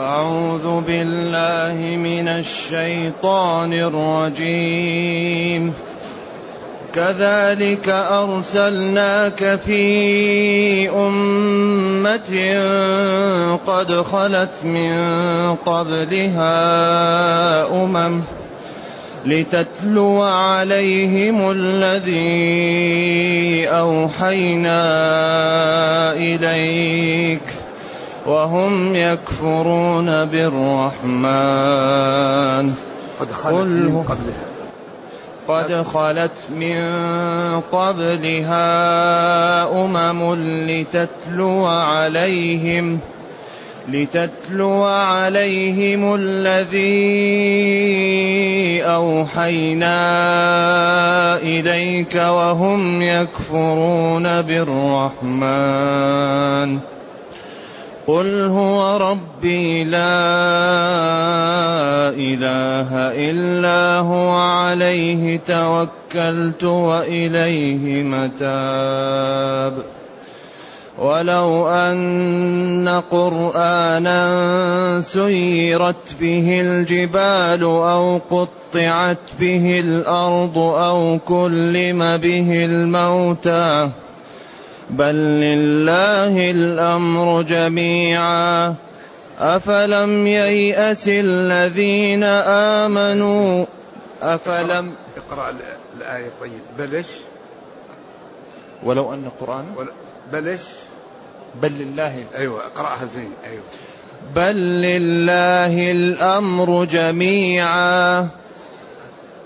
أعوذ بالله من الشيطان الرجيم. كذلك أرسلناك في أمة قد خلت من قبلها أمم لتتلو عليهم الذي أوحينا إليك. وهم يكفرون بالرحمن. قد خلت من قبلها. قد خلت من قبلها أمم لتتلو عليهم لتتلو عليهم الذي أوحينا إليك وهم يكفرون بالرحمن. قل هو ربي لا إله إلا هو عليه توكلت وإليه متاب ولو أن قرآنا سيرت به الجبال أو قطعت به الأرض أو كلم به الموتى بل لله الأمر جميعا أفلم ييأس الذين آمنوا أفلم اقرأ الآية طيب. بلش ولو أن قرآن بلش بل لله. أيوة اقرأها زين أيوة. بل لله الأمر جميعا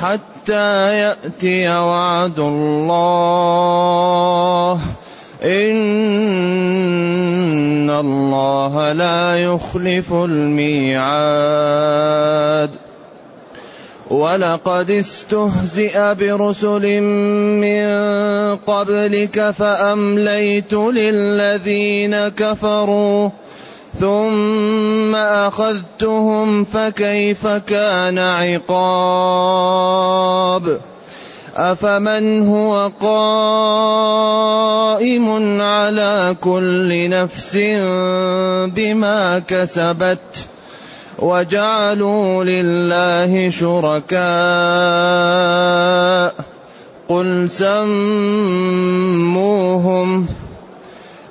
حتى يأتي وعد الله. إن الله لا يخلف الميعاد. ولقد استهزئ برسل من قبلك فأمليت للذين كفروا. ثم أخذتهم فكيف كان عقاب؟ أفمن هو قائم على كل نفس بما كسبت؟ وجعلوا لله شركاء. قل سموهم.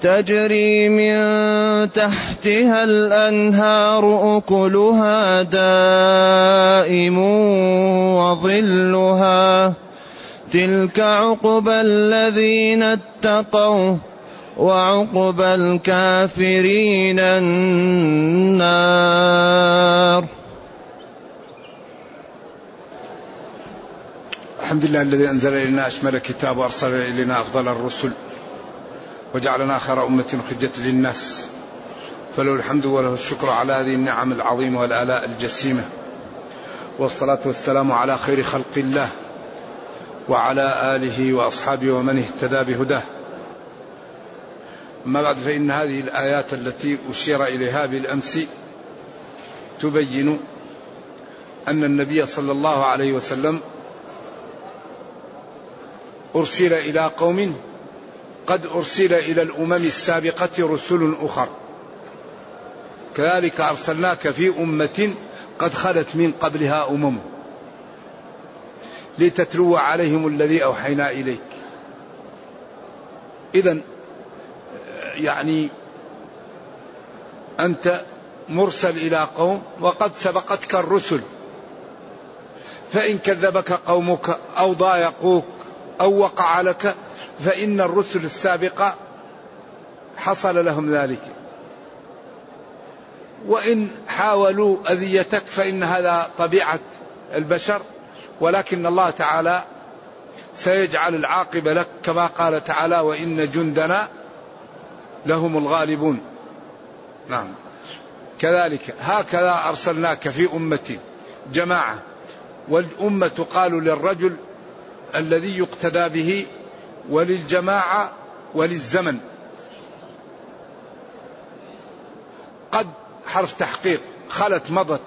تجري من تحتها الأنهار أكلها دائم وظلها. تلك عقبى الذين اتقوا وعقبى الكافرين النار. الحمد لله الذي أنزل إلينا أشمل كتاب وأرسل إلينا أفضل الرسل. وجعلنا خير أمة خجت للناس. فله الحمد وله الشكر على هذه النعم العظيمة والآلاء الجسيمة. والصلاة والسلام على خير خلق الله وعلى آله وأصحابه ومن اهتدى بهداه. أما بعد فإن هذه الآيات التي أشير إليها بالأمس تبين أن النبي صلى الله عليه وسلم أرسل إلى قوم قد أرسل إلى الأمم السابقة رسل أخر. كذلك أرسلناك في أمة قد خلت من قبلها أمم. لتتلو عليهم الذي أوحينا إليك. إذا يعني أنت مرسل إلى قوم وقد سبقتك الرسل. فإن كذبك قومك أو ضايقوك أو وقع لك فإن الرسل السابقة حصل لهم ذلك. وإن حاولوا أذيتك فإن هذا طبيعة البشر ولكن الله تعالى سيجعل العاقبة لك كما قال تعالى وإن جندنا لهم الغالبون. نعم. كذلك هكذا أرسلناك في أمة جماعة والأمة قال للرجل الذي يقتدى به وللجماعة وللزمن. قد حرف تحقيق خلت مضت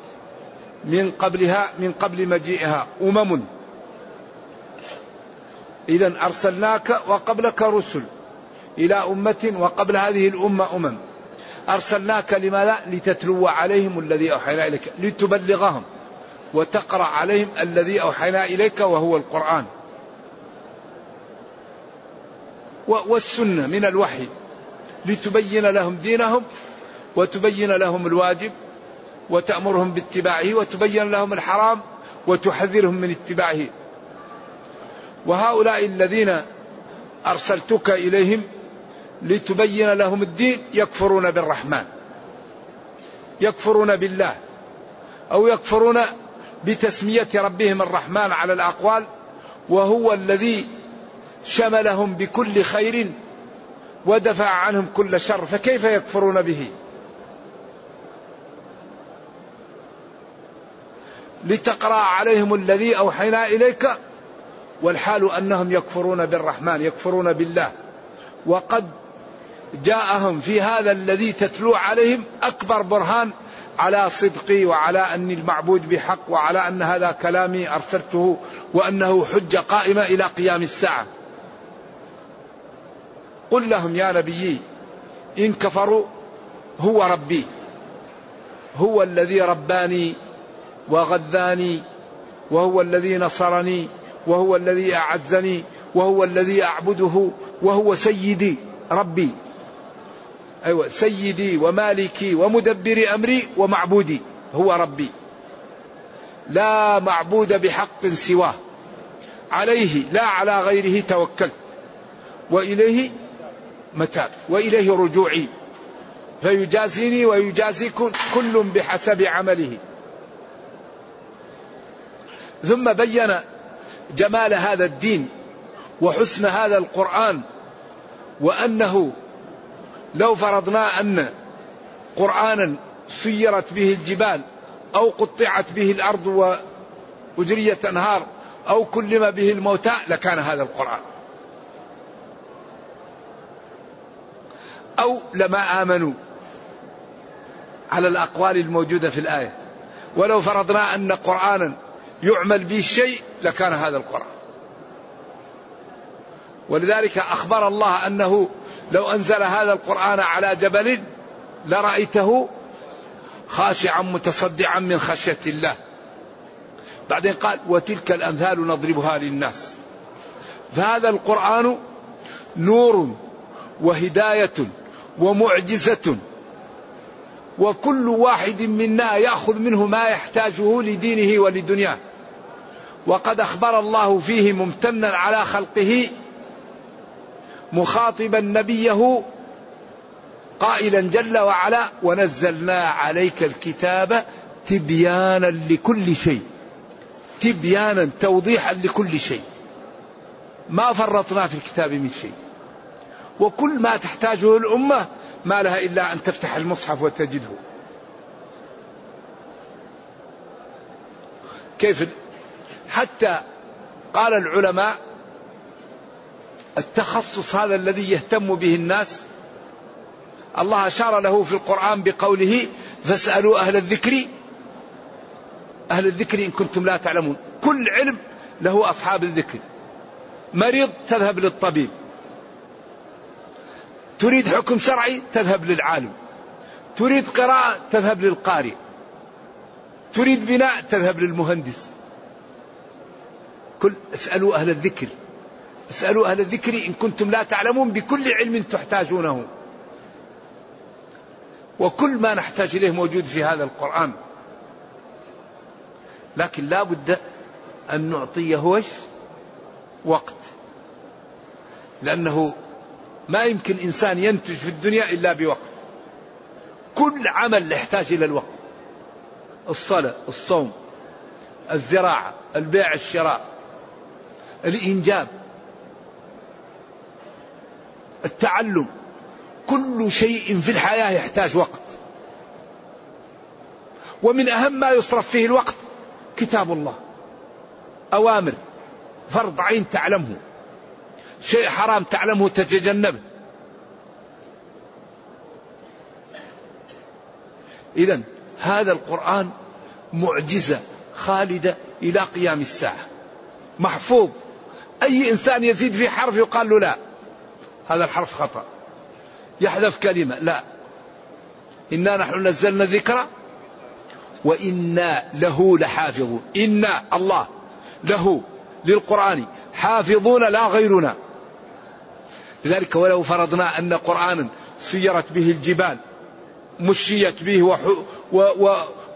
من قبلها من قبل مجيئها أمم. إذا أرسلناك وقبلك رسل إلى أمة وقبل هذه الأمة أمم. أرسلناك لما لا لتتلو عليهم الذي أوحينا إليك لتبلغهم وتقرأ عليهم الذي أوحينا إليك وهو القرآن. والسنة من الوحي لتبين لهم دينهم وتبين لهم الواجب وتأمرهم باتباعه وتبين لهم الحرام وتحذرهم من اتباعه. وهؤلاء الذين أرسلتك إليهم لتبين لهم الدين يكفرون بالرحمن يكفرون بالله أو يكفرون بتسمية ربهم الرحمن على الأقوال وهو الذي شملهم بكل خير ودفع عنهم كل شر فكيف يكفرون به لتقرأ عليهم الذي أوحينا إليك والحال أنهم يكفرون بالرحمن يكفرون بالله وقد جاءهم في هذا الذي تتلو عليهم أكبر برهان على صدقي وعلى أني المعبود بحق وعلى أن هذا كلامي أرسلته وأنه حجه قائمه إلى قيام الساعة. قل لهم يا نبيي إن كفروا هو ربي هو الذي رباني وغذاني وهو الذي نصرني وهو الذي أعزني وهو الذي أعبده وهو سيدي ربي. أيوه سيدي ومالكي ومدبر أمري ومعبودي هو ربي. لا معبود بحق سواه. عليه لا على غيره توكلت. وإليه متاب وإليه رجوعي. فيجازيني ويجازيكم كل بحسب عمله. ثم بين جمال هذا الدين وحسن هذا القرآن وأنه لو فرضنا أن قرآنا سيرت به الجبال أو قطعت به الأرض وأجريت أنهار أو كلم به الموتى لكان هذا القرآن. أو لما آمنوا على الأقوال الموجودة في الآية. ولو فرضنا أن قرآنا يعمل به الشيء لكان هذا القرآن. ولذلك أخبر الله أنه لو أنزل هذا القرآن على جبل لرأيته خاشعا متصدعا من خشية الله. بعدين قال وتلك الأمثال نضربها للناس. فهذا القرآن نور وهداية ومعجزة. وكل واحد منا يأخذ منه ما يحتاجه لدينه ولدنياه. وقد أخبر الله فيه ممتنا على خلقه مخاطبا نبيه قائلا جل وعلا ونزلنا عليك الكتاب تبيانا لكل شيء تبيانا توضيحا لكل شيء. ما فرطنا في الكتاب من شيء. وكل ما تحتاجه الأمة ما لها إلا أن تفتح المصحف وتجده. كيف حتى قال العلماء التخصص هذا الذي يهتم به الناس الله أشار له في القرآن بقوله فاسألوا أهل الذكر أهل الذكر إن كنتم لا تعلمون. كل علم له أصحاب الذكر. مريض تذهب للطبيب. تريد حكم شرعي تذهب للعالم. تريد قراءة تذهب للقارئ. تريد بناء تذهب للمهندس. كل اسألوا أهل الذكر. اسألوا أهل الذكر إن كنتم لا تعلمون بكل علم تحتاجونه. وكل ما نحتاج إليه موجود في هذا القرآن. لكن لا بد أن نعطيه وقت. لأنه ما يمكن إنسان ينتج في الدنيا إلا بوقت. كل عمل يحتاج إلى الوقت. الصلاة الصوم الزراعة البيع الشراء الإنجاب التعلم. كل شيء في الحياة يحتاج وقت. ومن أهم ما يصرف فيه الوقت كتاب الله. أوامر فرض عين تعلمه. شيء حرام تعلمه تتجنبه إذا هذا القرآن معجزة خالدة إلى قيام الساعة. محفوظ. أي إنسان يزيد في حرف يقال له لا. هذا الحرف خطأ. يحذف كلمة. لا. إنا نحن نزلنا الذكر وإنا له لحافظون. إنا الله له للقرآن. حافظون لا غيرنا. لذلك ولو فرضنا أن قرآنا سيرت به الجبال مشيت به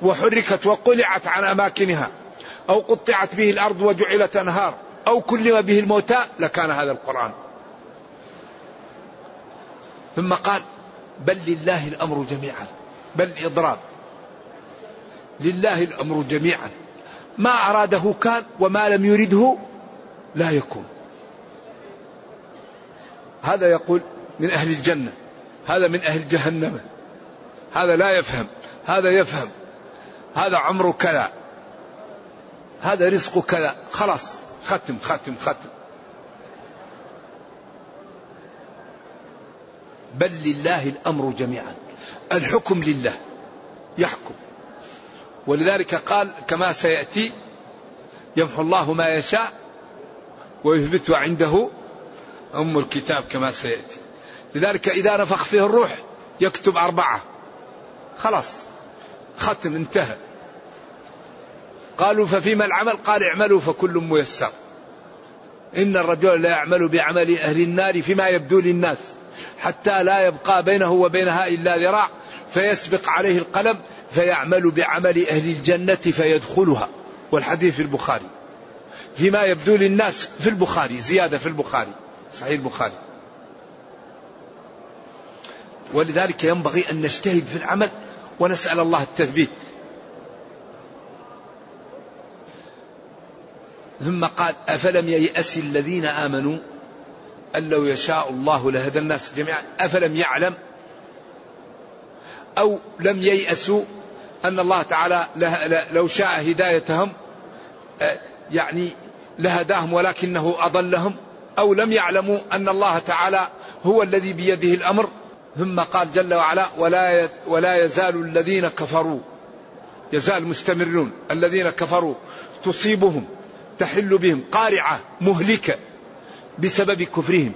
وحركت وقلعت عن أماكنها أو قطعت به الأرض وجعلت أنهار أو كلم به الموتى لكان هذا القرآن. ثم قال بل لله الأمر جميعا بل إضراب. لله الأمر جميعا ما أراده كان وما لم يرده لا يكون. هذا يقول من أهل الجنة هذا من أهل جهنم هذا لا يفهم هذا يفهم هذا عمره كذا هذا رزقه كذا خلاص ختم ختم ختم. بل لله الأمر جميعا الحكم لله يحكم. ولذلك قال كما سيأتي يمحو الله ما يشاء ويثبت عنده أم الكتاب كما سيأتي. لذلك إذا نفخ فيه الروح يكتب أربعة. خلاص ختم انتهى. قالوا ففيما العمل؟ قال اعملوا فكل ميسر. إن الرجل لا يعمل بعمل أهل النار فيما يبدو للناس حتى لا يبقى بينه وبينها إلا ذراع فيسبق عليه القلم فيعمل بعمل أهل الجنة فيدخلها. والحديث في البخاري. فيما يبدو للناس في البخاري زيادة في البخاري. صحيح البخاري. ولذلك ينبغي أن نجتهد في العمل ونسأل الله التثبيت. ثم قال أفلم ييأس الذين آمنوا أن لو يشاء الله لهدى الناس جميعا؟ أفلم يعلم؟ أو لم ييأسوا أن الله تعالى لو شاء هدايتهم آه، يعني لهداهم ولكنه أضلهم؟ أو لم يعلموا أن الله تعالى هو الذي بيده الأمر. ثم قال جل وعلا ولا ولا يزال الذين كفروا يزال مستمرون. الذين كفروا تصيبهم تحل بهم قارعة مهلكة بسبب كفرهم.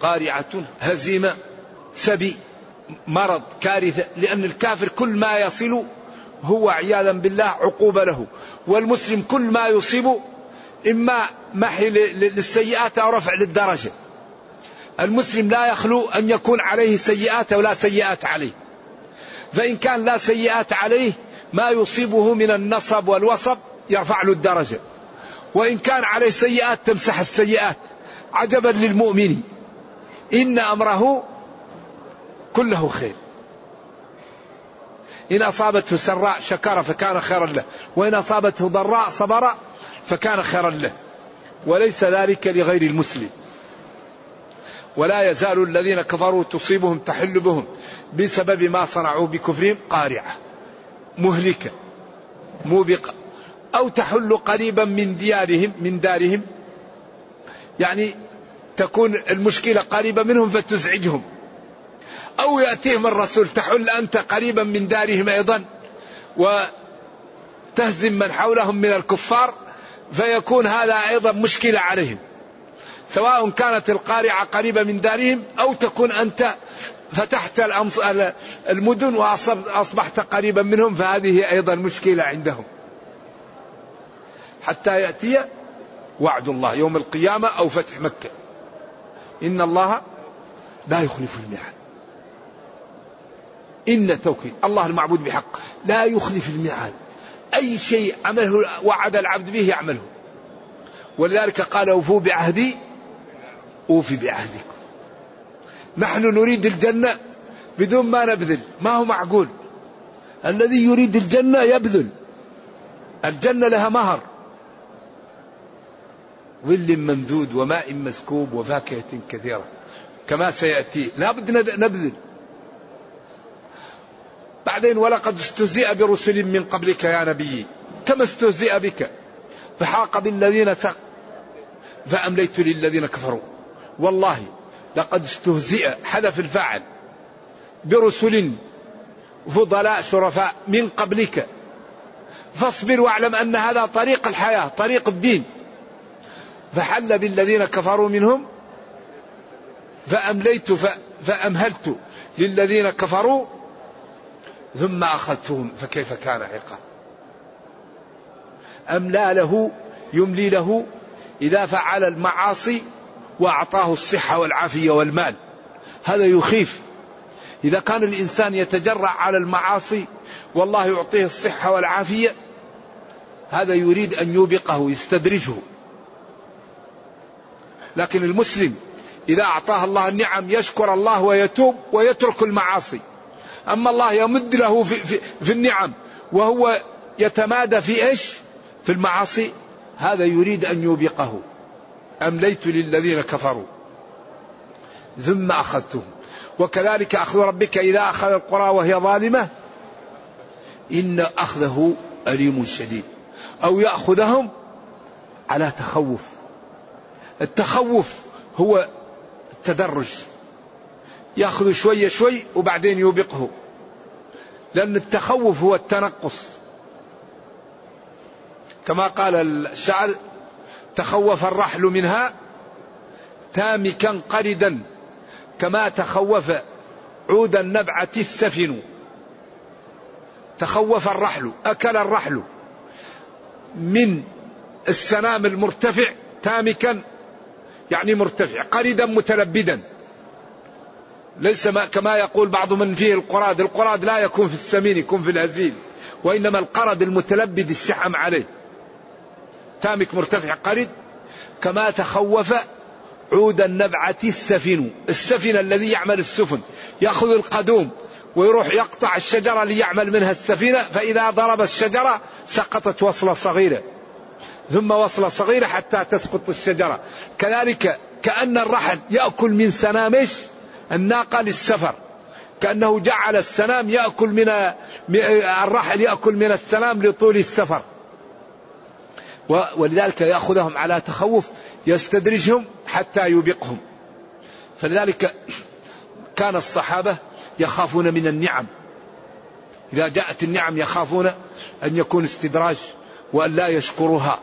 قارعة هزيمة سبي مرض كارثة لأن الكافر كل ما يصل هو عياذا بالله عقوبة له. والمسلم كل ما يصيب إما محي للسيئات أو رفع للدرجة. المسلم لا يخلو أن يكون عليه سيئات ولا سيئات عليه. فإن كان لا سيئات عليه ما يصيبه من النصب والوصب يرفع له الدرجة. وإن كان عليه سيئات تمسح السيئات. عجبا للمؤمن. إن أمره كله خير. إن أصابته سراء شكر فكان خيرا له. وإن أصابته ضراء صبر فكان خيرا له. وليس ذلك لغير المسلم. ولا يزال الذين كفروا تصيبهم تحل بهم بسبب ما صنعوا بكفرهم قارعة مهلكة موبقة أو تحل قريبا من ديارهم من دارهم. يعني تكون المشكلة قريبة منهم فتزعجهم. أو يأتيهم الرسول تحل أنت قريبا من دارهم أيضا وتهزم من حولهم من الكفار فيكون هذا أيضا مشكلة عليهم. سواء كانت القارعة قريبة من دارهم أو تكون أنت فتحت المدن وأصبحت قريبا منهم فهذه أيضا مشكلة عندهم. حتى يأتي وعد الله يوم القيامة أو فتح مكة. إن الله لا يخلف الميعاد. إن توكيد الله المعبود بحق. لا يخلف الميعاد. أي شيء عمله وعد العبد به يعمله. ولذلك قال أوفوا بعهدي أوفي بعهدكم. نحن نريد الجنة بدون ما نبذل. ما هو معقول؟ الذي يريد الجنة يبذل. الجنة لها مهر. ظل ممدود وماء مسكوب وفاكهة كثيرة. كما سيأتي. لا بد نبذل. بعدين ولقد استهزئ برسل من قبلك يا نبي. كما استهزئ بك. فحاق بالذين سق فأمليت للذين كفروا. والله لقد استهزئ حذف الفاعل برسل فضلاء شرفاء من قبلك. فاصبر واعلم أن هذا طريق الحياة طريق الدين. فحل بالذين كفروا منهم فأمليت فأمهلت للذين كفروا ثم أخذتهم فكيف كان عقاب؟ املى له يملي له إذا فعل المعاصي وأعطاه الصحة والعافية والمال. هذا يخيف. إذا كان الإنسان يتجرع على المعاصي والله يعطيه الصحة والعافية هذا يريد أن يوبقه يستدرجه. لكن المسلم إذا أعطاه الله النعم يشكر الله ويتوب ويترك المعاصي. أما الله يمد له في, في, في النعم وهو يتمادى في إيش؟ في المعاصي. هذا يريد أن يوبقه. أمليت للذين كفروا. ثم أخذتهم. وكذلك أخذ ربك إذا أخذ القرى وهي ظالمة. إن أخذه أليم شديد. أو يأخذهم على تخوف. التخوف هو التدرج. يأخذ شوية شوي وبعدين يوبقه. لأن التخوف هو التنقص. كما قال الشعر تخوف الرحل منها تامكا قردا كما تخوف عود النبعة السفن. تخوف الرحل أكل الرحل من السنام المرتفع تامكا يعني مرتفع قردا متلبدا. ليس ما كما يقول بعض من فيه القراد. القراد لا يكون في السمين يكون في الهزيل وإنما القرد المتلبد الشحم عليه. تامك مرتفع قرد. كما تخوف عود النبعة السفن. السفن الذي يعمل السفن. يأخذ القدوم ويروح يقطع الشجرة ليعمل منها السفينة فإذا ضرب الشجرة سقطت وصلة صغيرة. ثم وصلة صغيرة حتى تسقط الشجرة. كذلك كأن الرحل يأكل من سنامش الناقة للسفر. كأنه جعل السنام يأكل من الرحل يأكل من السنام لطول السفر. ولذلك يأخذهم على تخوف يستدرجهم حتى يوبقهم. فلذلك كان الصحابة يخافون من النعم. إذا جاءت النعم يخافون أن يكون استدراج وأن لا يشكروها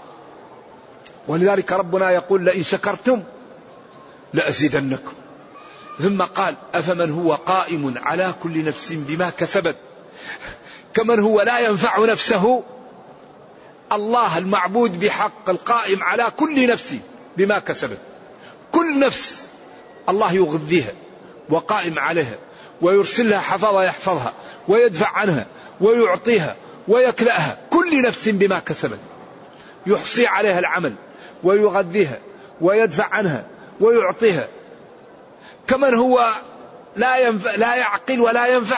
ولذلك ربنا يقول لئن شكرتم لأزيدنكم. ثم قال أفمن هو قائم على كل نفس بما كسبت؟ كمن هو لا ينفع نفسه؟ الله المعبود بحق القائم على كل نفس بما كسبت. كل نفس الله يغذيها وقائم عليها ويرسلها حفظها يحفظها ويدفع عنها ويعطيها ويكلأها كل نفس بما كسبت. يحصي عليها العمل ويغذيها ويدفع عنها ويعطيها كمن هو لا ينفع لا يعقل ولا ينفع.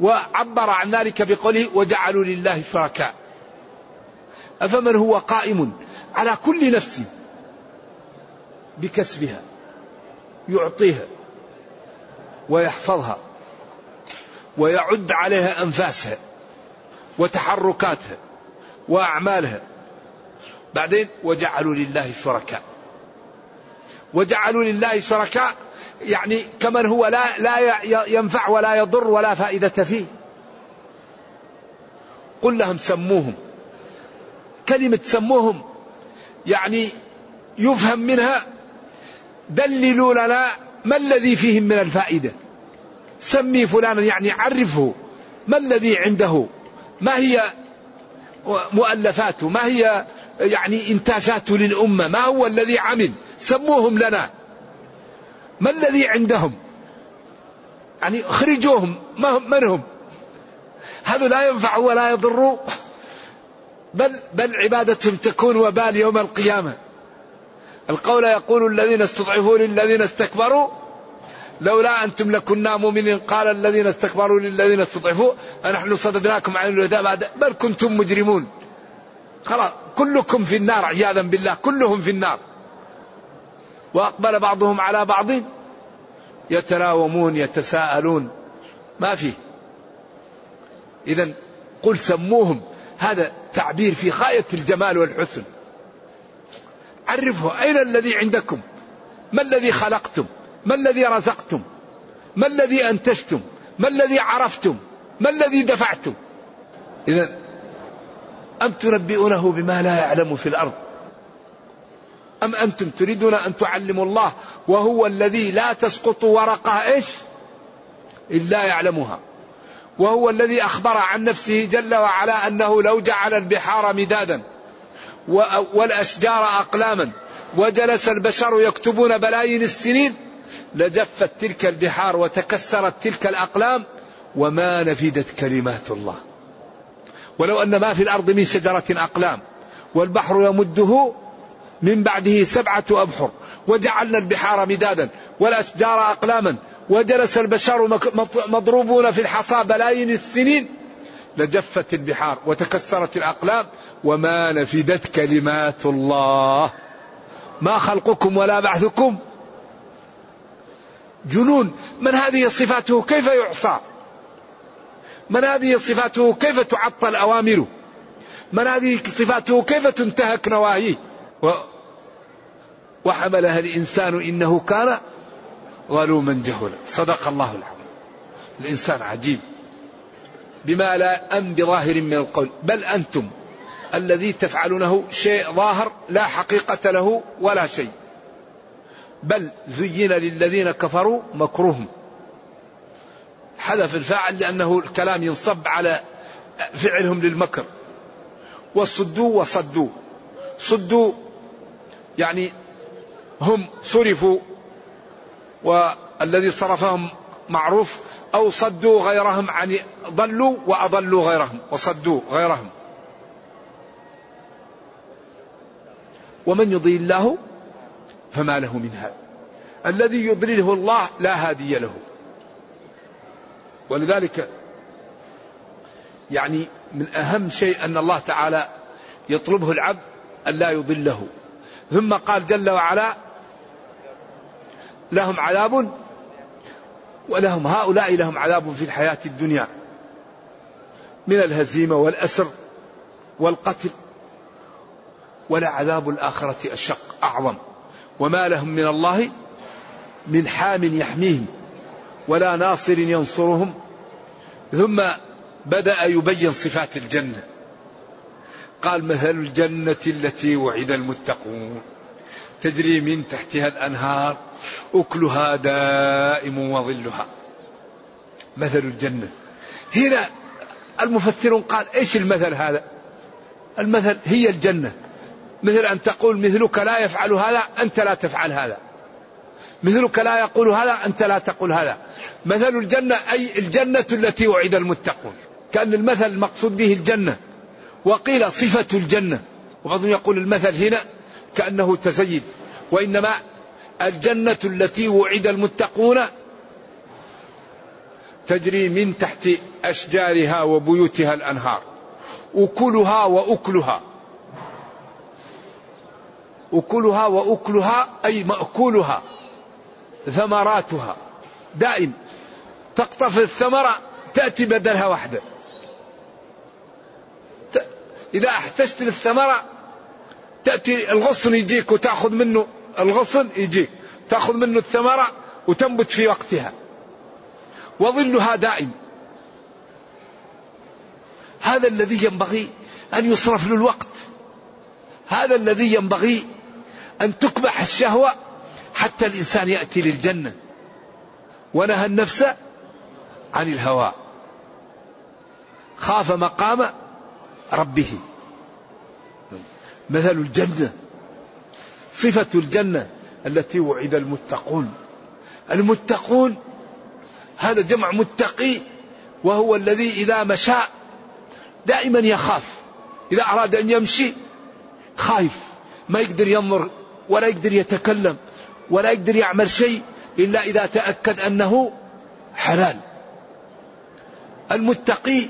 وعبر عن ذلك بقوله وجعلوا لله شركاء. أفمن هو قائم على كل نفس بكسبها يعطيها ويحفظها ويعد عليها أنفاسها وتحركاتها وأعمالها. بعدين وجعلوا لله شركاء. وجعلوا لله شركاء يعني كمن هو لا لا ينفع ولا يضر ولا فائدة فيه. قل لهم سموهم. كلمة سموهم يعني يفهم منها دللوا لنا ما الذي فيهم من الفائدة. سمي فلانا يعني عرفه ما الذي عنده. ما هي مؤلفاته؟ ما هي يعني إنتاجاته للأمة. ما هو الذي عمل؟ سموهم لنا. ما الذي عندهم؟ يعني اخرجوهم ما هم من هم هذا لا ينفع ولا يضر بل بل عبادتهم تكون وبال يوم القيامة. القول يقول الذين استضعفوا للذين استكبروا لولا أنتم لكنا مؤمنين. قال الذين استكبروا للذين استضعفوا أنحن صددناكم عن الهدى بعد بل كنتم مجرمون. خلاص كلكم في النار عياذا بالله كلهم في النار. وأقبل بعضهم على بعض يتراومون يتساءلون. ما فيه إذا قل سموهم. هذا تعبير في غاية الجمال والحسن. عرفه أين الذي عندكم؟ ما الذي خلقتم؟ ما الذي رزقتم؟ ما الذي أنتجتم؟ ما الذي عرفتم؟ ما الذي دفعتم؟ إذا أم تنبئونه بما لا يعلم في الأرض؟ أم أنتم تريدون أن تعلموا الله وهو الذي لا تسقط ورقة إيش؟ إلا يعلمها. وهو الذي أخبر عن نفسه جل وعلا أنه لو جعل البحار مدادا والأشجار أقلاما وجلس البشر يكتبون بلايين السنين لجفت تلك البحار وتكسرت تلك الأقلام وما نفدت كلمات الله. ولو أن ما في الأرض من شجرة أقلام والبحر يمده من بعده سبعة أبحر وجعلنا البحار مدادا والأشجار أقلاما وجلس البشر مضروبون في الحصى بلايين السنين لجفت البحار وتكسرت الأقلام وما نفدت كلمات الله. ما خلقكم ولا بعثكم. جنون من هذه صفاته كيف يعصى؟ من هذه صفاته كيف تعطل أوامره؟ من هذه صفاته كيف تنتهك نواهيه؟ و وحملها الإنسان إنه كان ظلوما جهولا. صدق الله العظيم. الإنسان عجيب. بما لا أم بظاهر من القول. بل أنتم الذي تفعلونه شيء ظاهر لا حقيقة له ولا شيء. بل زين للذين كفروا مكرهم حذف الفاعل لأنه الكلام ينصب على فعلهم للمكر. وصدوا وصدوا. صدوا يعني هم صرفوا والذي صرفهم معروف أو صدوا غيرهم عن ضلوا وأضلوا غيرهم وصدوا غيرهم. ومن يضي الله فما له من هاد الذي يضلله الله لا هادي له. ولذلك يعني من أهم شيء أن الله تعالى يطلبه العبد أن لا يضله. ثم قال جل وعلا لهم عذاب ولهم هؤلاء لهم عذاب في الحياة الدنيا من الهزيمة والأسر والقتل ولا عذاب الآخرة أشق أعظم. وما لهم من الله من حام يحميهم. ولا ناصر ينصرهم. ثم بدأ يبين صفات الجنة. قال مثل الجنة التي وعد المتقون. تجري من تحتها الأنهار أكلها دائم وظلها. مثل الجنة. هنا المفسرون قال إيش المثل هذا؟ المثل هي الجنة. مثل أن تقول مثلك لا يفعل هذا أنت لا تفعل هذا. مثلك لا يقول هذا أنت لا تقول هذا. مثل الجنة أي الجنة التي وعد المتقون. كأن المثل المقصود به الجنة. وقيل صفة الجنة. وبعضهم يقول المثل هنا كأنه تزيد. وإنما الجنة التي وعد المتقون تجري من تحت أشجارها وبيوتها الأنهار. أكلها وأكلها. أكلها وأكلها أي مأكولها. ثمراتها. دائم. تقطف الثمرة تأتي بدلها واحدة. إذا احتجت للثمرة تأتي الغصن يجيك وتأخذ منه الغصن يجيك. تأخذ منه الثمرة وتنبت في وقتها. وظلها دائم. هذا الذي ينبغي أن يصرف له الوقت هذا الذي ينبغي أن تكبح الشهوة حتى الإنسان يأتي للجنة ونهى النفس عن الهوى. خاف مقام ربه. مثل الجنة. صفة الجنة التي وعد المتقون. المتقون هذا جمع متقي وهو الذي إذا مشى دائما يخاف. إذا أراد أن يمشي خايف ما يقدر ينظر ولا يقدر يتكلم. ولا يقدر يعمل شيء إلا إذا تأكد أنه حلال. المتقي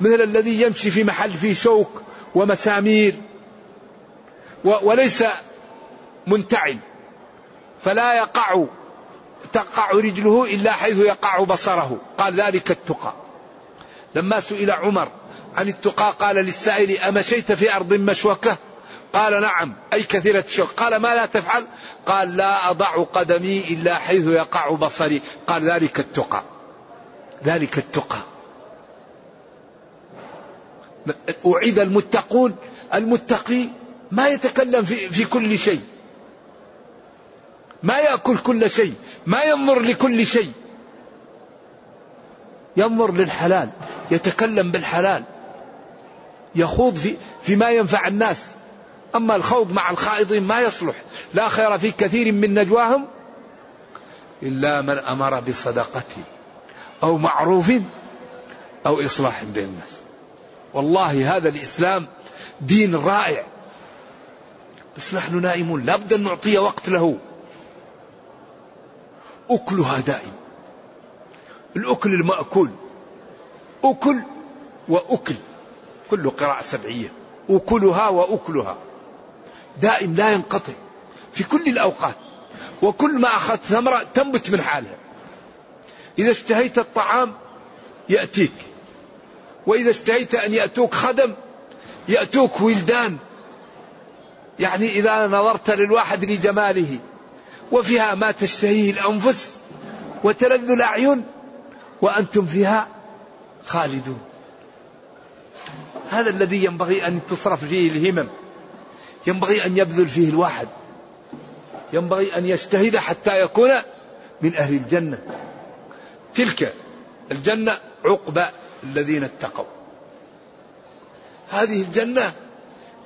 مثل الذي يمشي في محل فيه شوك ومسامير وليس منتعل فلا يقع تقع رجله إلا حيث يقع بصره. قال ذلك التقى. لما سئل عمر عن التقى قال للسائل أمشيت في أرض مشوكة؟ قال نعم أي كثيرة الشوك قال ما لا تفعل؟ قال لا أضع قدمي إلا حيث يقع بصري. قال ذلك التقى. ذلك التقى. أعيد المتقون. المتقي ما يتكلم في, في كل شيء. ما يأكل كل شيء. ما ينظر لكل شيء. ينظر للحلال. يتكلم بالحلال. يخوض في فيما ينفع الناس. أما الخوض مع الخائضين ما يصلح. لا خير في كثير من نجواهم إلا من أمر بصدقة أو معروف أو إصلاح بين الناس. والله هذا الإسلام دين رائع. بس نحن نائمون. لابد أن نعطي وقت له. أكلها دائم. الأكل المأكول. أكل وأكل. كل قراءة سبعية. أكلها وأكلها. دائم لا ينقطع في كل الأوقات وكل ما أخذت ثمرة تنبت من حالها. إذا اشتهيت الطعام يأتيك وإذا اشتهيت أن يأتوك خدم يأتوك ولدان. يعني إذا نظرت للواحد لجماله وفيها ما تشتهيه الأنفس وتلذ الأعين وأنتم فيها خالدون. هذا الذي ينبغي أن تصرف فيه الهمم. ينبغي أن يبذل فيه الواحد. ينبغي أن يجتهد حتى يكون من أهل الجنة. تلك الجنة عقبى الذين اتقوا. هذه الجنة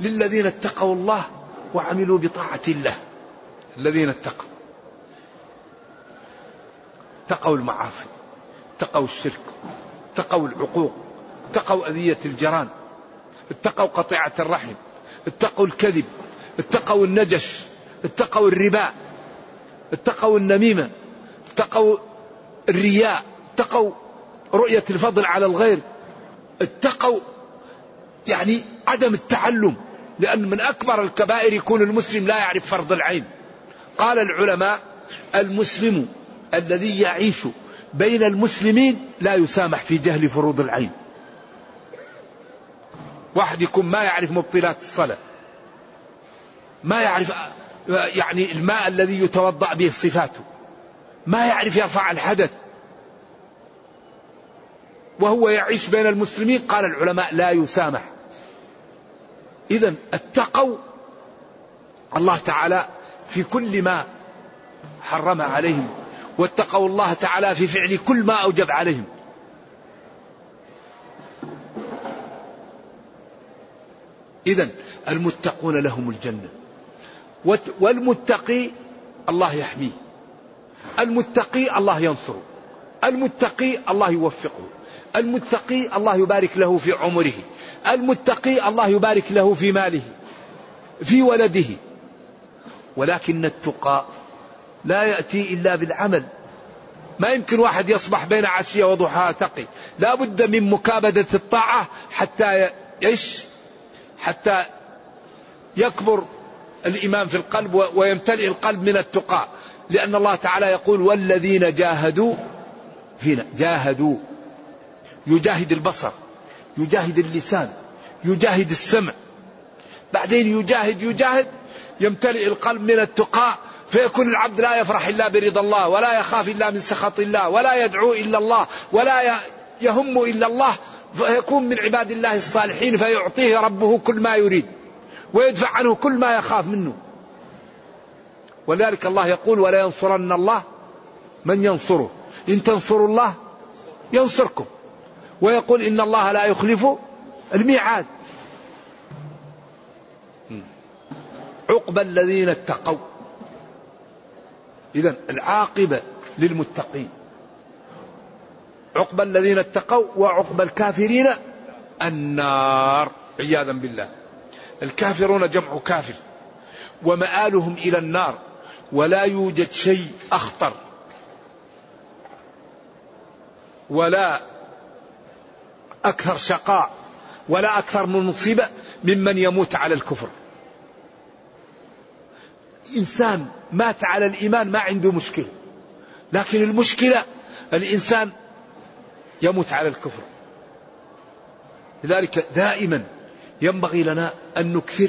للذين اتقوا الله وعملوا بطاعة الله. الذين اتقوا. اتقوا المعاصي اتقوا الشرك اتقوا العقوق اتقوا أذية الجيران اتقوا قطيعة الرحم. اتقوا الكذب اتقوا النجش اتقوا الربا اتقوا النميمة اتقوا الرياء اتقوا رؤية الفضل على الغير اتقوا يعني عدم التعلم لأن من أكبر الكبائر يكون المسلم لا يعرف فرض العين. قال العلماء المسلم الذي يعيش بين المسلمين لا يسامح في جهل فروض العين. واحد يكون ما يعرف مبطلات الصلاة. ما يعرف يعني الماء الذي يتوضأ به صفاته. ما يعرف يرفع الحدث. وهو يعيش بين المسلمين قال العلماء لا يسامح. إذا اتقوا الله تعالى في كل ما حرم عليهم واتقوا الله تعالى في فعل كل ما أوجب عليهم. إذا المتقون لهم الجنة. والمتقي الله يحميه. المتقي الله ينصره. المتقي الله يوفقه. المتقي الله يبارك له في عمره. المتقي الله يبارك له في ماله. في ولده. ولكن التقى لا يأتي إلا بالعمل. ما يمكن واحد يصبح بين عشية وضحاها تقي. لا بد من مكابدة الطاعة حتى إيش حتى يكبر الإيمان في القلب ويمتلئ القلب من التقى لأن الله تعالى يقول والذين جاهدوا فينا جاهدوا. يجاهد البصر يجاهد اللسان يجاهد السمع. بعدين يجاهد يجاهد يمتلئ القلب من التقى فيكون العبد لا يفرح إلا برضا الله ولا يخاف إلا من سخط الله ولا يدعو إلا الله ولا يهم إلا الله فيكون من عباد الله الصالحين فيعطيه ربه كل ما يريد ويدفع عنه كل ما يخاف منه. ولذلك الله يقول ولا ينصرن الله من ينصره. إن تنصروا الله ينصركم. ويقول إن الله لا يخلف الميعاد. عقبى الذين اتقوا. إذا العاقبة للمتقين. عقبى الذين اتقوا وعقبى الكافرين النار. عياذا بالله. الكافرون جمع كافر ومآلهم إلى النار ولا يوجد شيء أخطر ولا أكثر شقاء ولا أكثر من مصيبة ممن يموت على الكفر. إنسان مات على الإيمان ما عنده مشكلة لكن المشكلة الإنسان يموت على الكفر. لذلك دائما ينبغي لنا أن نكثر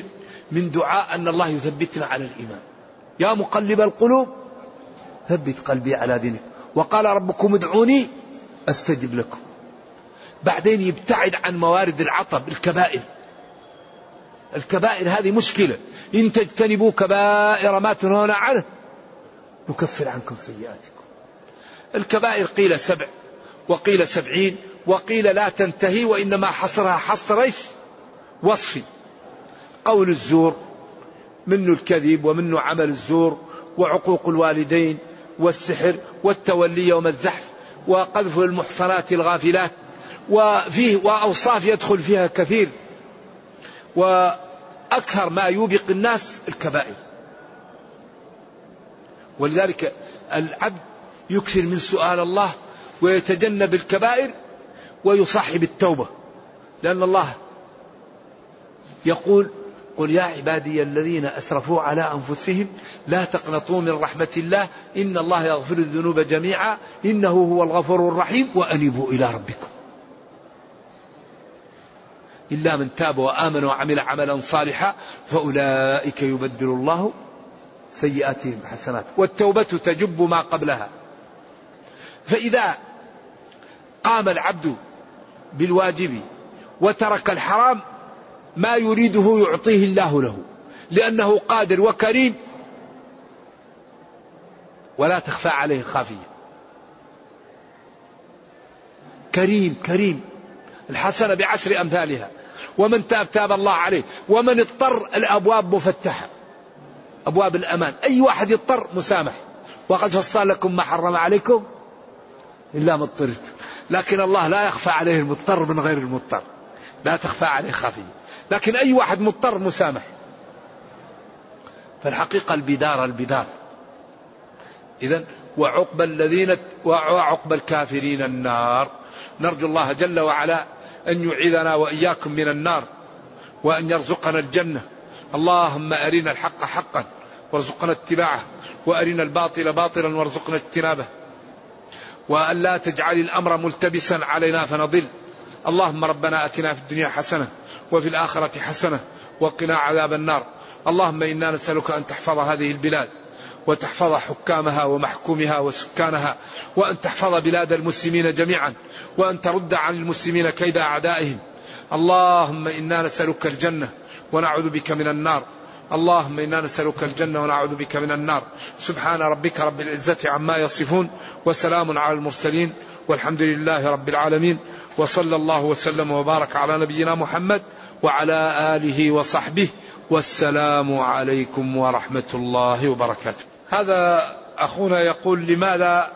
من دعاء أن الله يثبتنا على الإيمان. يا مقلب القلوب ثبت قلبي على دينك. وقال ربكم ادعوني أستجب لكم. بعدين يبتعد عن موارد العطب الكبائر. الكبائر هذه مشكلة. إن تجتنبوا كبائر ما تنهون عنه نكفر عنكم سيئاتكم. الكبائر قيل سبع. وقيل سبعين وقيل لا تنتهي وإنما حصرها حصر إيش وصفي. قول الزور منه الكذب ومنه عمل الزور وعقوق الوالدين والسحر والتولي يوم الزحف وقذف المحصنات الغافلات وفيه وأوصاف يدخل فيها كثير. وأكثر ما يوبق الناس الكبائر. ولذلك العبد يكثر من سؤال الله ويتجنب الكبائر ويصاحب التوبة. لأن الله يقول قل يا عبادي الذين أسرفوا على أنفسهم لا تقنطوا من رحمة الله إن الله يغفر الذنوب جميعا إنه هو الغفور الرحيم وأنيبوا إلى ربكم. إلا من تاب وآمن وعمل عملا صالحا فأولئك يبدل الله سيئاتهم حسنات. والتوبة تجب ما قبلها. فإذا قام العبد بالواجب وترك الحرام ما يريده يعطيه الله له لأنه قادر وكريم. ولا تخفى عليه خافية كريم كريم. الحسنة بعشر أمثالها. ومن تاب تاب الله عليه. ومن اضطر الأبواب مفتحة. أبواب الأمان. أي واحد يضطر مسامح. وقد فصل لكم ما حرم عليكم إلا ما اضطرت لكن الله لا يخفى عليه المضطر من غير المضطر. لا تخفى عليه خافية لكن أي واحد مضطر مسامح. فالحقيقة البدار البدار. إذا وعقب الذين وعقب الكافرين النار. نرجو الله جل وعلا أن يعيذنا وإياكم من النار. وأن يرزقنا الجنة. اللهم أرنا الحق حقا وارزقنا اتباعه. وأرنا الباطل باطلا وارزقنا اجتنابه. وأن لا تجعل الأمر ملتبسا علينا فنضل. اللهم ربنا أتنا في الدنيا حسنة وفي الآخرة حسنة وقنا عذاب النار. اللهم إنا نسألك أن تحفظ هذه البلاد وتحفظ حكامها ومحكومها وسكانها وأن تحفظ بلاد المسلمين جميعا وأن ترد عن المسلمين كيد أعدائهم. اللهم إنا نسألك الجنة ونعوذ بك من النار. اللهم إنا نسألك الجنة ونعوذ بك من النار. سبحان ربك رب العزة عما يصفون وسلام على المرسلين والحمد لله رب العالمين. وصلى الله وسلم وبارك على نبينا محمد وعلى آله وصحبه. والسلام عليكم ورحمة الله وبركاته. هذا أخونا يقول لماذا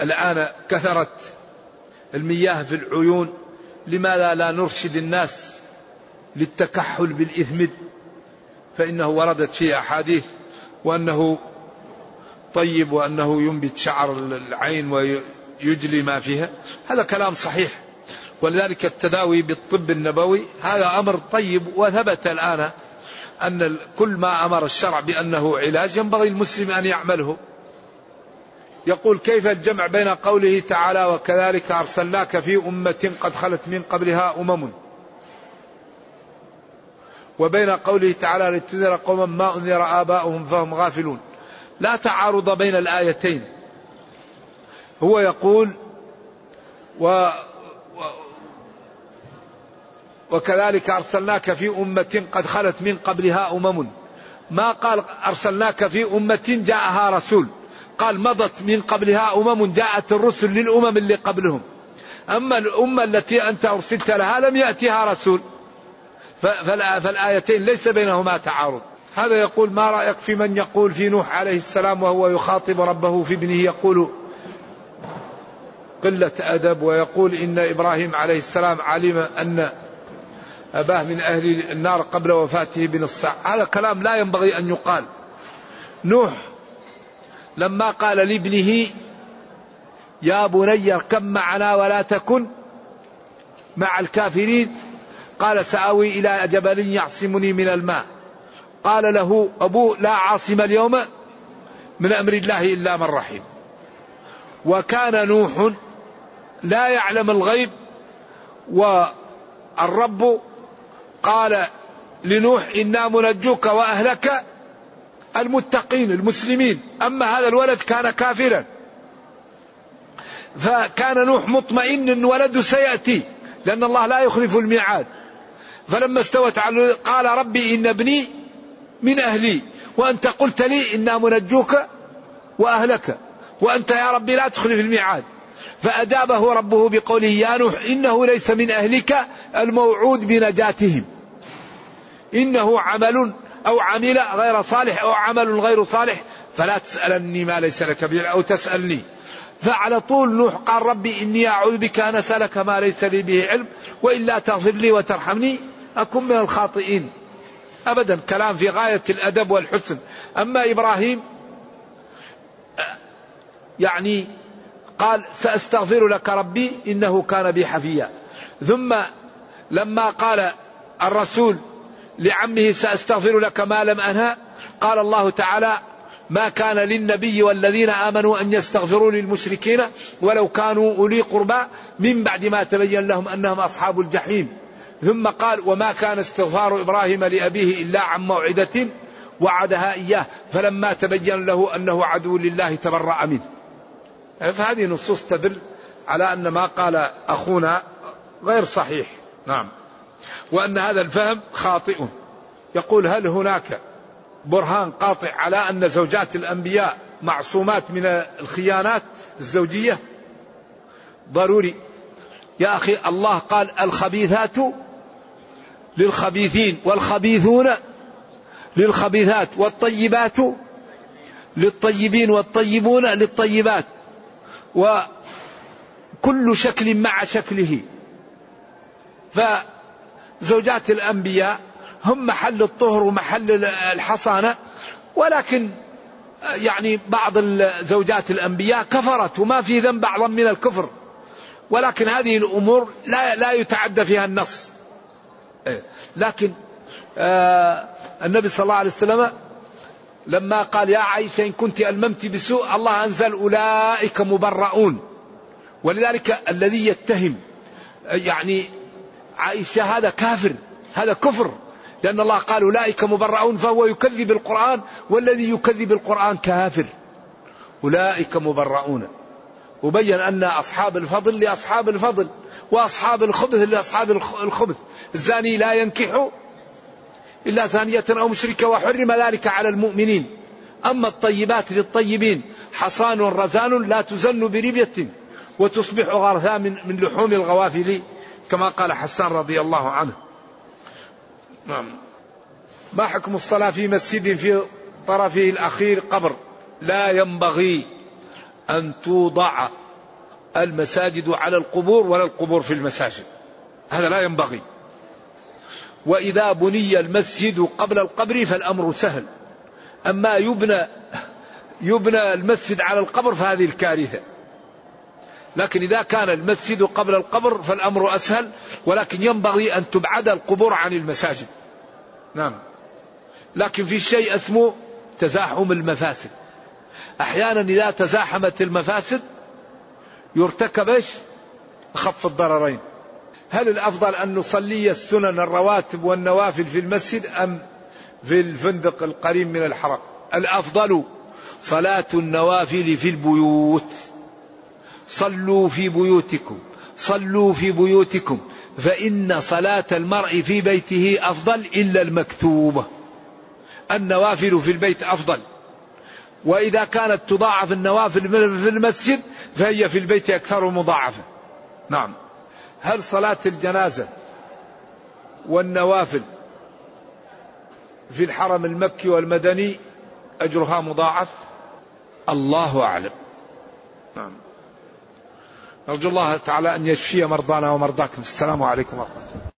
الآن كثرت المياه في العيون؟ لماذا لا نرشد الناس للتكحل بالإثمد؟ فإنه وردت فيه أحاديث وأنه طيب وأنه ينبت شعر العين ويجلي ما فيها. هذا كلام صحيح. ولذلك التداوي بالطب النبوي هذا أمر طيب وثبت الآن أن كل ما أمر الشرع بأنه علاج ينبغي المسلم أن يعمله. يقول كيف الجمع بين قوله تعالى وكذلك أرسلناك في أمة قد خلت من قبلها أمم؟ وبين قوله تعالى لتنذر قوما ما أنذر آباؤهم فهم غافلون. لا تعارض بين الآيتين. هو يقول و وكذلك أرسلناك في أمة قد خلت من قبلها أمم. ما قال أرسلناك في أمة جاءها رسول. قال مضت من قبلها أمم جاءت الرسل للأمم اللي قبلهم. أما الأمة التي أنت أرسلت لها لم يأتها رسول. فالآيتين ليس بينهما تعارض. هذا يقول ما رأيك في من يقول في نوح عليه السلام وهو يخاطب ربه في ابنه يقول قلة أدب ويقول إن إبراهيم عليه السلام علم أن أباه من أهل النار قبل وفاته بنص هذا كلام لا ينبغي أن يقال. نوح لما قال لابنه يا بني اركب معنا ولا تكن مع الكافرين قال سآوي إلى جبل يعصمني من الماء. قال له أبوه لا عاصم اليوم من أمر الله إلا من رحم. وكان نوح لا يعلم الغيب والرب قال لنوح إنا منجوك وأهلك المتقين المسلمين. أما هذا الولد كان كافرا. فكان نوح مطمئن أن ولده سيأتي لأن الله لا يخلف الميعاد. فلما استوت على قال ربي إن ابني من أهلي وأنت قلت لي إنا منجوك وأهلك وأنت يا ربي لا تخلف الميعاد. فأجابه ربه بقوله يا نوح إنه ليس من أهلك الموعود بنجاتهم. إنه عمل أو عمل غير صالح أو عمل غير صالح فلا تسألني ما ليس لك به أو تسألني. فعلى طول نوح قال ربي إني أعوذ بك أن أسألك ما ليس لي به علم وإلا تغفر لي وترحمني. أكن من الخاطئين. أبدا كلام في غاية الأدب والحسن. أما إبراهيم يعني قال سأستغفر لك ربي إنه كان بي حفيا. ثم لما قال الرسول لعمه سأستغفر لك ما لم أنهى قال الله تعالى ما كان للنبي والذين آمنوا أن يستغفروا للمشركين ولو كانوا أولي قربى من بعد ما تبين لهم أنهم أصحاب الجحيم. ثم قال وما كان استغفار إبراهيم لأبيه إلا عن موعدة وعدها إياه فلما تبين له أنه عدو لله تبرأ منه. فهذه نصوص تدل على أن ما قال أخونا غير صحيح. نعم. وأن هذا الفهم خاطئ. يقول هل هناك برهان قاطع على أن زوجات الأنبياء معصومات من الخيانات الزوجية؟ ضروري. يا أخي الله قال الخبيثات للخبيثين والخبيثون للخبيثات والطيبات للطيبين والطيبون للطيبات وكل شكل مع شكله فزوجات الأنبياء هم محل الطهر ومحل الحصانة ولكن يعني بعض زوجات الأنبياء كفرت وما في ذنب أعظم من الكفر ولكن هذه الأمور لا, لا يتعدى فيها النص. لكن آه النبي صلى الله عليه وسلم لما قال يا عائشة إن كنت ألممت بسوء الله أنزل أولئك مبرؤون. ولذلك الذي يتهم يعني عائشة هذا كافر هذا كفر. لأن الله قال أولئك مبرؤون فهو يكذب القرآن والذي يكذب القرآن كافر. أولئك مبرؤون. وبين أن أصحاب الفضل لأصحاب الفضل وأصحاب الخبث لأصحاب الخبث. الزاني لا ينكح إلا ثانية أو مشركة وحرم ذلك على المؤمنين. أما الطيبات للطيبين حصان رزان لا تزن بربية وتصبح غرثا من, من لحوم الغوافل كما قال حسان رضي الله عنه. نعم. ما حكم الصلاة في مسجد في طرفه الأخير قبر؟ لا ينبغي. أن توضع المساجد على القبور ولا القبور في المساجد. هذا لا ينبغي. وإذا بني المسجد قبل القبر فالأمر سهل. أما يبنى يبنى المسجد على القبر فهذه الكارثة. لكن إذا كان المسجد قبل القبر فالأمر أسهل ولكن ينبغي أن تبعد القبور عن المساجد. نعم. لكن في شيء اسمه تزاحم المفاسد. أحيانا إذا تزاحمت المفاسد يرتكب إيش؟ أخف الضررين. هل الأفضل أن نصلي السنن الرواتب والنوافل في المسجد أم في الفندق القريب من الحرم؟ الأفضل صلاة النوافل في البيوت. صلوا في بيوتكم. صلوا في بيوتكم. فإن صلاة المرء في بيته أفضل إلا المكتوبة. النوافل في البيت أفضل. وإذا كانت تضاعف النوافل في المسجد فهي في البيت أكثر مضاعفة. نعم. هل صلاة الجنازة والنوافل في الحرم المكي والمدني أجرها مضاعف؟ الله أعلم. نعم. نرجو الله تعالى أن يشفي مرضانا ومرضاكم. السلام عليكم ورحمة الله.